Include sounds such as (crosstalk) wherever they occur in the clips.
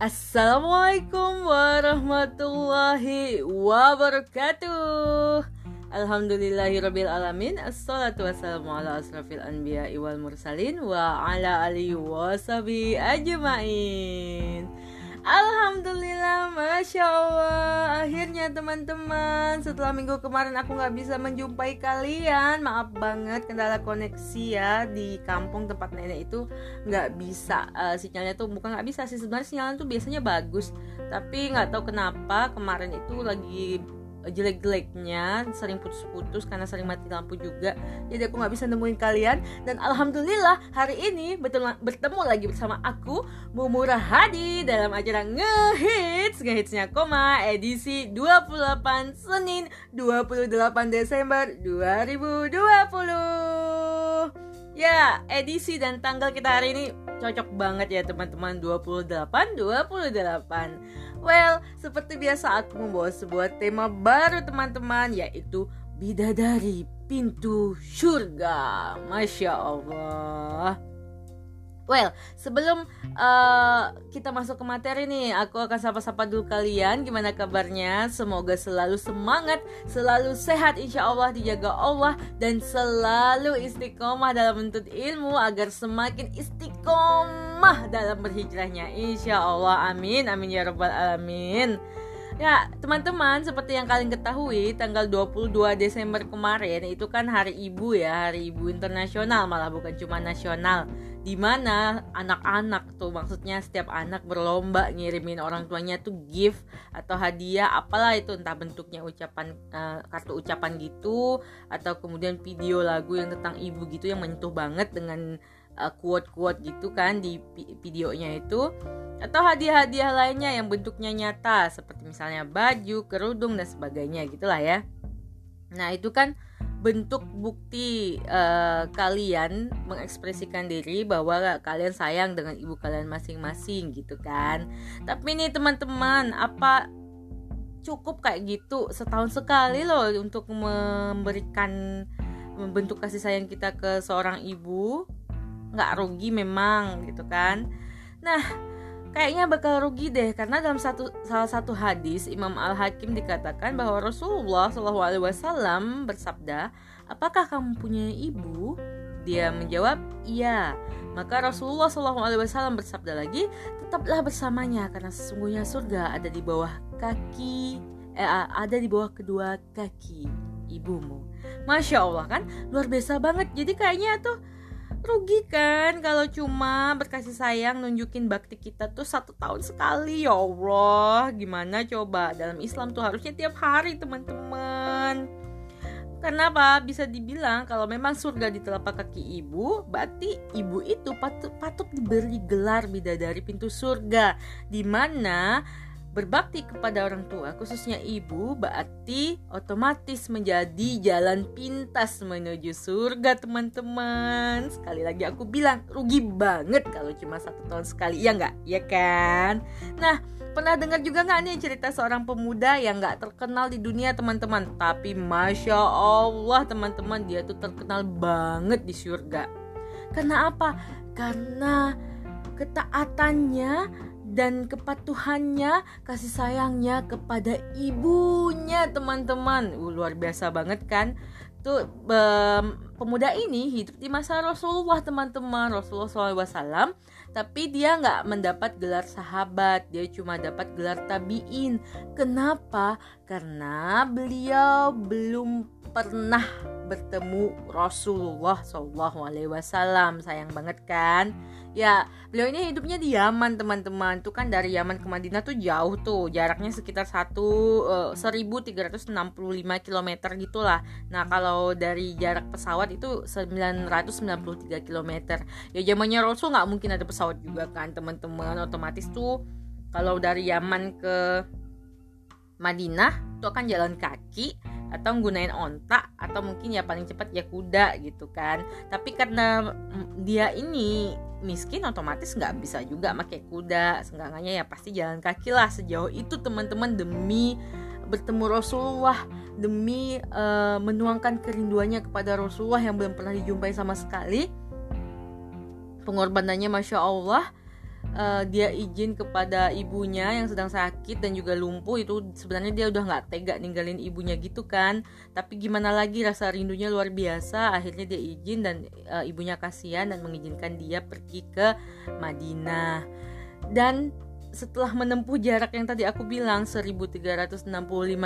Assalamualaikum warahmatullahi wabarakatuh. Alhamdulillahirabbil alamin Assalatu wassalamu ala asrafil anbiya wal mursalin Wa ala alihi wasabi ajmain Alhamdulillah, Masya Allah. Akhirnya teman-teman Setelah minggu kemarin aku gak bisa menjumpai kalian. Maaf banget kendala koneksi ya Di kampung tempat nenek itu gak bisa. Uh, Sinyalnya tuh bukan gak bisa sih. Sebenarnya sinyalnya tuh biasanya bagus. Tapi gak tahu kenapa kemarin itu lagi jelek-jeleknya sering putus-putus karena sering mati lampu juga. Jadi aku nggak bisa nemuin kalian. Dan alhamdulillah hari ini bertemu, bertemu lagi bersama aku Mumura Hadi dalam acara ngehits. Ngehitsnya koma edisi 28 Senin 28 Desember 2020 Ya, edisi dan tanggal kita hari ini cocok banget ya teman-teman. 28 28 Well, seperti biasa aku membawa sebuah tema baru teman-teman yaitu Bidadari Pintu Surga. Masya Allah. Well, sebelum uh, kita masuk ke materi nih, aku akan sapa-sapa dulu kalian. Gimana kabarnya? Semoga selalu semangat, selalu sehat, insya Allah dijaga Allah, dan selalu istiqomah dalam menuntut ilmu agar semakin istiqomah dalam berhijrahnya. Insya Allah, amin, amin ya rabbal alamin. Ya, teman-teman, seperti yang kalian ketahui, tanggal 22 Desember kemarin itu kan hari ibu ya, hari ibu internasional malah bukan cuma nasional di mana anak-anak tuh maksudnya setiap anak berlomba ngirimin orang tuanya tuh gift atau hadiah apalah itu entah bentuknya ucapan uh, kartu ucapan gitu atau kemudian video lagu yang tentang ibu gitu yang menyentuh banget dengan uh, quote-quote gitu kan di videonya itu atau hadiah-hadiah lainnya yang bentuknya nyata seperti misalnya baju, kerudung dan sebagainya gitulah ya. Nah, itu kan bentuk bukti uh, kalian mengekspresikan diri bahwa kalian sayang dengan ibu kalian masing-masing gitu kan. Tapi nih teman-teman, apa cukup kayak gitu setahun sekali loh untuk memberikan membentuk kasih sayang kita ke seorang ibu? Nggak rugi memang gitu kan. Nah, kayaknya bakal rugi deh karena dalam satu salah satu hadis Imam Al Hakim dikatakan bahwa Rasulullah Shallallahu Alaihi Wasallam bersabda, apakah kamu punya ibu? Dia menjawab, iya. Maka Rasulullah Shallallahu Alaihi Wasallam bersabda lagi, tetaplah bersamanya karena sesungguhnya surga ada di bawah kaki, eh, ada di bawah kedua kaki ibumu. Masya Allah kan, luar biasa banget. Jadi kayaknya tuh rugi kan kalau cuma berkasih sayang nunjukin bakti kita tuh satu tahun sekali. Ya Allah gimana coba? Dalam Islam tuh harusnya tiap hari teman-teman. Kenapa? Bisa dibilang kalau memang surga di telapak kaki ibu, berarti ibu itu patut, patut diberi gelar bidadari pintu surga, di mana Berbakti kepada orang tua, khususnya ibu, berarti otomatis menjadi jalan pintas menuju surga, teman-teman. Sekali lagi aku bilang, rugi banget kalau cuma satu tahun sekali, ya nggak? Ya kan? Nah, pernah dengar juga nggak nih cerita seorang pemuda yang nggak terkenal di dunia, teman-teman? Tapi masya Allah, teman-teman, dia tuh terkenal banget di surga. Karena apa? Karena ketaatannya dan kepatuhannya, kasih sayangnya kepada ibunya, teman-teman. Uh, luar biasa banget kan? Tuh um, pemuda ini hidup di masa Rasulullah, teman-teman. Rasulullah SAW tapi dia nggak mendapat gelar sahabat dia cuma dapat gelar tabiin kenapa karena beliau belum pernah bertemu Rasulullah Wasallam sayang banget kan ya beliau ini hidupnya di Yaman teman-teman. Tuh kan dari Yaman ke Madinah tuh jauh tuh. Jaraknya sekitar satu puluh lima kilometer gitulah. Nah kalau dari jarak pesawat itu 993 kilometer. Ya zamannya Rasul nggak mungkin ada pesawat juga kan teman-teman. Otomatis tuh kalau dari Yaman ke Madinah tuh akan jalan kaki atau menggunakan ontak atau mungkin ya paling cepat ya kuda gitu kan. Tapi karena dia ini miskin otomatis nggak bisa juga pakai kuda. Seenggaknya ya pasti jalan kaki lah sejauh itu teman-teman demi bertemu Rasulullah demi uh, menuangkan kerinduannya kepada Rasulullah yang belum pernah dijumpai sama sekali. Pengorbanannya masya Allah uh, dia izin kepada ibunya yang sedang sakit dan juga lumpuh itu sebenarnya dia udah nggak tega ninggalin ibunya gitu kan. Tapi gimana lagi rasa rindunya luar biasa akhirnya dia izin dan uh, ibunya kasihan dan mengizinkan dia pergi ke Madinah. Dan setelah menempuh jarak yang tadi aku bilang 1365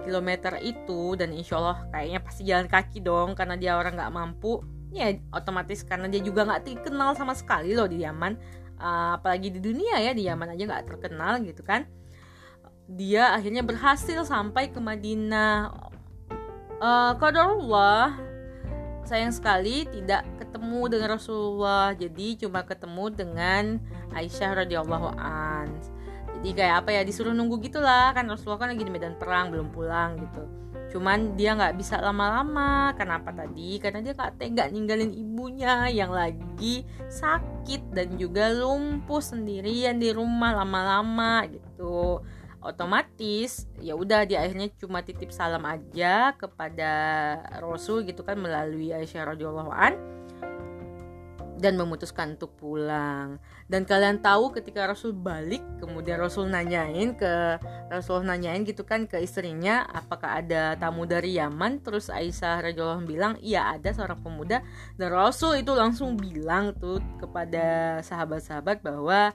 km itu dan insya Allah kayaknya pasti jalan kaki dong karena dia orang nggak mampu ya otomatis karena dia juga nggak dikenal sama sekali loh di Yaman uh, apalagi di dunia ya di Yaman aja nggak terkenal gitu kan. Dia akhirnya berhasil sampai ke Madinah. Uh, sayang sekali tidak ketemu dengan Rasulullah. Jadi cuma ketemu dengan Aisyah radhiyallahu an. Jadi kayak apa ya disuruh nunggu gitulah. Kan Rasulullah kan lagi di medan perang belum pulang gitu cuman dia nggak bisa lama-lama. Kenapa tadi? Karena dia gak tega ninggalin ibunya yang lagi sakit dan juga lumpuh sendirian di rumah lama-lama gitu. Otomatis ya udah dia akhirnya cuma titip salam aja kepada Rasul gitu kan melalui Aisyah radhiyallahu an dan memutuskan untuk pulang. Dan kalian tahu ketika Rasul balik, kemudian Rasul nanyain ke Rasul nanyain gitu kan ke istrinya, apakah ada tamu dari Yaman? Terus Aisyah radhiyallahu bilang, "Iya, ada seorang pemuda." Dan Rasul itu langsung bilang tuh kepada sahabat-sahabat bahwa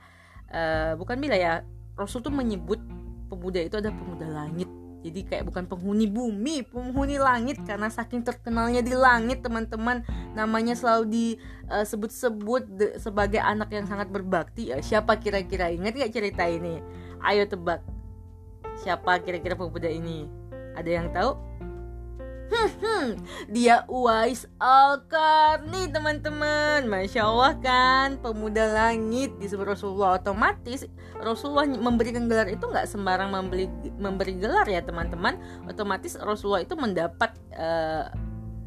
uh, bukan bila ya, Rasul tuh menyebut pemuda itu ada pemuda langit jadi kayak bukan penghuni bumi penghuni langit. Karena saking terkenalnya di langit teman-teman namanya selalu disebut-sebut uh, sebagai anak yang sangat berbakti. Ya siapa kira-kira? Ingat gak cerita ini? Ayo tebak. Siapa kira-kira pemuda ini? Ada yang tahu Hmm, dia Uwais Al-Karni teman-teman Masya Allah kan? Pemuda langit disebut Rasulullah Otomatis Rasulullah memberikan gelar itu nggak sembarang membeli, memberi gelar ya teman-teman. Otomatis Rasulullah itu mendapat uh,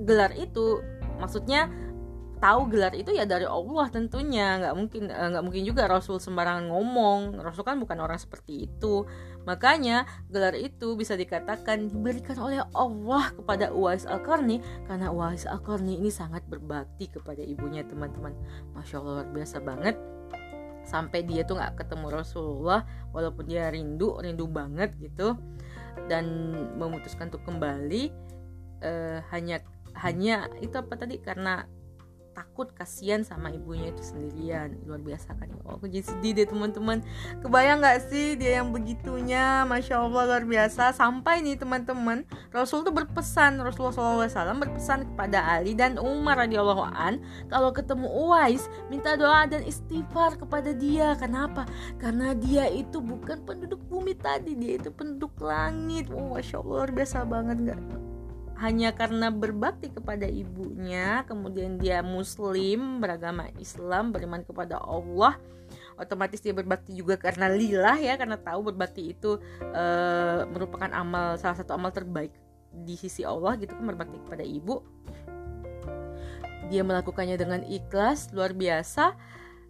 gelar itu. Maksudnya tahu gelar itu ya dari Allah tentunya. Nggak mungkin eh, nggak mungkin juga Rasul sembarangan ngomong. Rasul kan bukan orang seperti itu. Makanya gelar itu bisa dikatakan diberikan oleh Allah kepada Uwais Al-Qarni karena Uwais Al-Qarni ini sangat berbakti kepada ibunya teman-teman. Masya Allah luar biasa banget. Sampai dia tuh nggak ketemu Rasulullah walaupun dia rindu rindu banget gitu dan memutuskan untuk kembali uh, hanya hanya itu apa tadi? Karena takut kasihan sama ibunya itu sendirian. Luar biasa kan oh aku jadi sedih deh teman-teman. Kebayang nggak sih dia yang begitunya? Masya allah luar biasa. Sampai nih teman-teman rasul tuh berpesan rasulullah SAW berpesan kepada Ali dan Umar radhiyallahu an kalau ketemu Uwais minta doa dan istighfar kepada dia. Kenapa? Karena dia itu bukan penduduk bumi tadi. Dia itu penduduk langit. Oh masya allah luar biasa banget nggak hanya karena berbakti kepada ibunya kemudian dia muslim beragama Islam beriman kepada Allah otomatis dia berbakti juga karena lillah ya karena tahu berbakti itu e, merupakan amal salah satu amal terbaik di sisi Allah gitu kan berbakti kepada ibu. Dia melakukannya dengan ikhlas luar biasa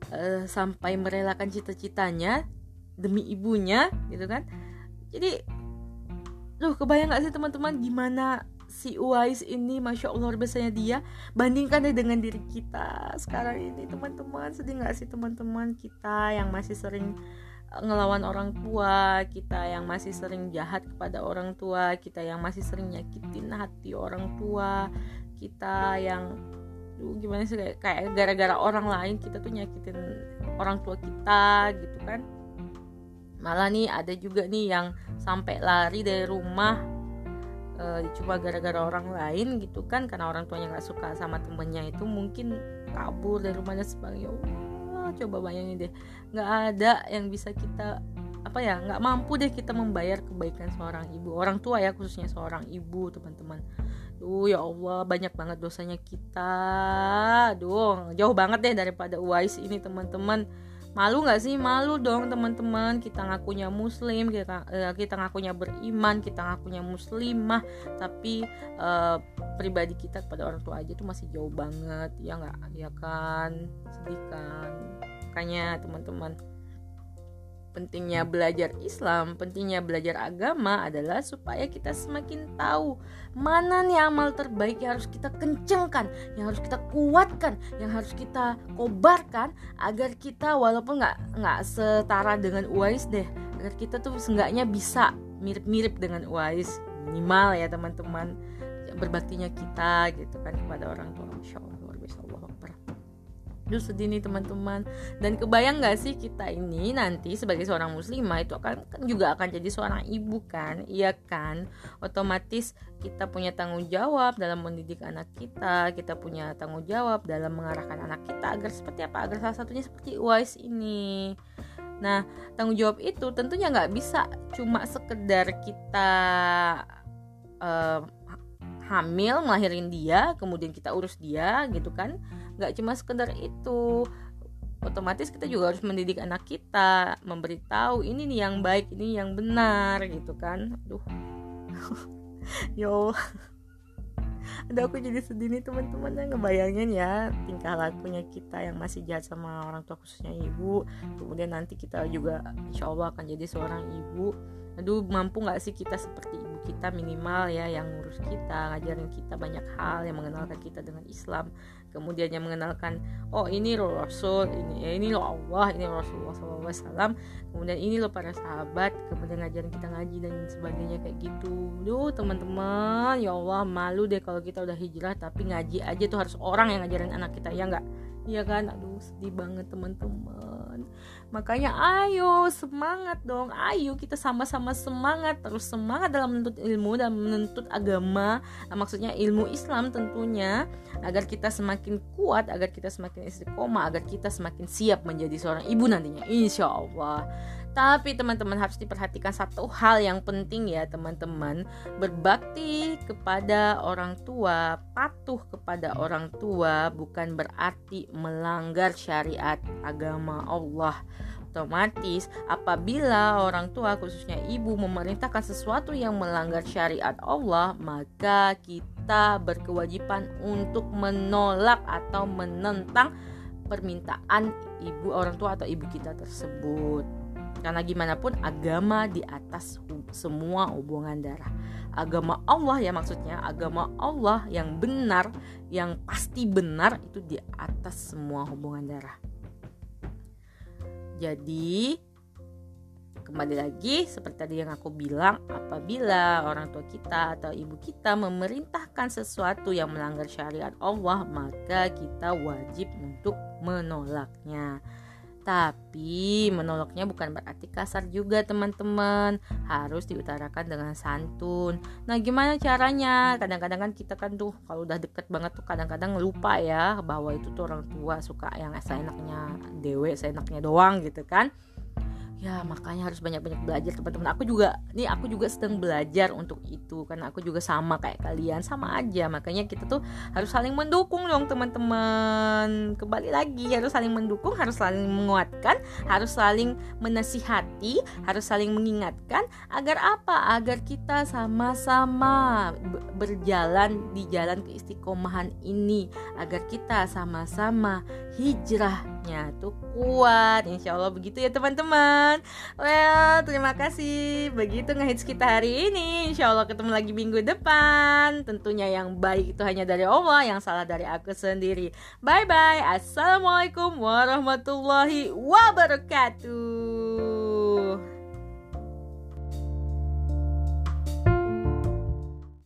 e, sampai merelakan cita-citanya demi ibunya gitu kan. Jadi Loh, kebayang gak sih teman-teman gimana si Uwais ini masya Allah biasanya dia. Bandingkan deh dengan diri kita sekarang ini. Teman-teman sedih nggak sih teman-teman? Kita yang masih sering eh, ngelawan orang tua kita yang masih sering jahat kepada orang tua kita yang masih sering nyakitin hati orang tua kita yang duh, gimana sih kayak gara-gara orang lain kita tuh nyakitin orang tua kita gitu kan. Malah nih ada juga nih yang sampai lari dari rumah uh, cuma gara-gara orang lain gitu kan karena orang tuanya nggak suka sama temennya itu mungkin kabur dari rumahnya sebagai oh, coba bayangin deh nggak ada yang bisa kita apa ya nggak mampu deh kita membayar kebaikan seorang ibu. Orang tua ya khususnya seorang ibu teman-teman. Duh ya Allah banyak banget dosanya kita. Duh jauh banget deh daripada Uwais ini teman-teman malu nggak sih? Malu dong teman-teman. Kita ngakunya muslim kita uh, kita ngakunya beriman kita ngakunya muslimah. Tapi uh, pribadi kita kepada orang tua aja tuh masih jauh banget. Ya nggak? Ya kan? Sedih kan? Makanya teman-teman pentingnya belajar Islam, pentingnya belajar agama adalah supaya kita semakin tahu mana nih amal terbaik yang harus kita kencengkan, yang harus kita kuatkan, yang harus kita kobarkan agar kita walaupun nggak nggak setara dengan Uwais deh, agar kita tuh seenggaknya bisa mirip-mirip dengan Uwais minimal ya teman-teman berbaktinya kita gitu kan kepada orang tua. Masya Allah Duh sedih nih teman-teman. Dan kebayang gak sih kita ini nanti sebagai seorang muslimah itu akan kan juga akan jadi seorang ibu kan? Iya kan? Otomatis kita punya tanggung jawab dalam mendidik anak kita Kita punya tanggung jawab dalam mengarahkan anak kita Agar seperti apa? Agar salah satunya seperti Uwais ini. Nah tanggung jawab itu tentunya nggak bisa cuma sekedar kita uh, hamil melahirin dia kemudian kita urus dia gitu kan nggak cuma sekedar itu. Otomatis kita juga harus mendidik anak kita memberitahu ini nih yang baik ini yang benar gitu kan. Aduh. (laughs) Yo. Ada aku jadi sedih nih teman-teman yang ngebayangin ya tingkah lakunya kita yang masih jahat sama orang tua khususnya ibu. Kemudian nanti kita juga insya Allah akan jadi seorang ibu. Aduh mampu nggak sih kita seperti ibu kita minimal ya yang ngurus kita ngajarin kita banyak hal yang mengenalkan kita dengan Islam kemudian yang mengenalkan oh ini lo Rasul ini ya ini lo Allah ini Rasulullah SAW kemudian ini lo para sahabat kemudian ngajarin kita ngaji dan sebagainya kayak gitu. Duh teman-teman ya Allah malu deh kalau kita udah hijrah tapi ngaji aja tuh harus orang yang ngajarin anak kita ya nggak? Iya kan, aduh sedih banget teman-teman. Makanya ayo semangat dong, ayo kita sama-sama semangat. Terus semangat dalam menuntut ilmu dan menuntut agama, nah, maksudnya ilmu Islam tentunya. Agar kita semakin kuat, agar kita semakin istiqomah, agar kita semakin siap menjadi seorang ibu nantinya, insya Allah. Tapi teman-teman harus diperhatikan satu hal yang penting ya teman-teman. Berbakti kepada orang tua, patuh kepada orang tua bukan berarti melanggar syariat agama Allah Otomatis apabila orang tua khususnya ibu memerintahkan sesuatu yang melanggar syariat Allah Maka kita berkewajiban untuk menolak atau menentang permintaan ibu orang tua atau ibu kita tersebut karena gimana pun agama di atas semua hubungan darah. Agama Allah ya maksudnya, agama Allah yang benar, yang pasti benar itu di atas semua hubungan darah. Jadi kembali lagi seperti tadi yang aku bilang apabila orang tua kita atau ibu kita memerintahkan sesuatu yang melanggar syariat Allah maka kita wajib untuk menolaknya tapi menolaknya bukan berarti kasar juga teman-teman. Harus diutarakan dengan santun. Nah gimana caranya? Kadang-kadang kan kita kan tuh kalau udah deket banget tuh kadang-kadang lupa ya Bahwa itu tuh orang tua suka yang seenaknya dewe, seenaknya doang gitu kan ya makanya harus banyak-banyak belajar teman-teman. Aku juga nih aku juga sedang belajar untuk itu karena aku juga sama kayak kalian sama aja. Makanya kita tuh harus saling mendukung dong teman-teman. Kembali lagi harus saling mendukung harus saling menguatkan harus saling menasihati harus saling mengingatkan agar apa? Agar kita sama-sama berjalan di jalan keistiqomahan ini. Agar kita sama-sama hijrahnya tuh kuat insya Allah begitu ya teman-teman. Well, terima kasih. Begitu ngehits kita hari ini. Insya Allah ketemu lagi minggu depan. Tentunya yang baik itu hanya dari Allah Yang salah dari aku sendiri. Bye-bye. Assalamualaikum warahmatullahi wabarakatuh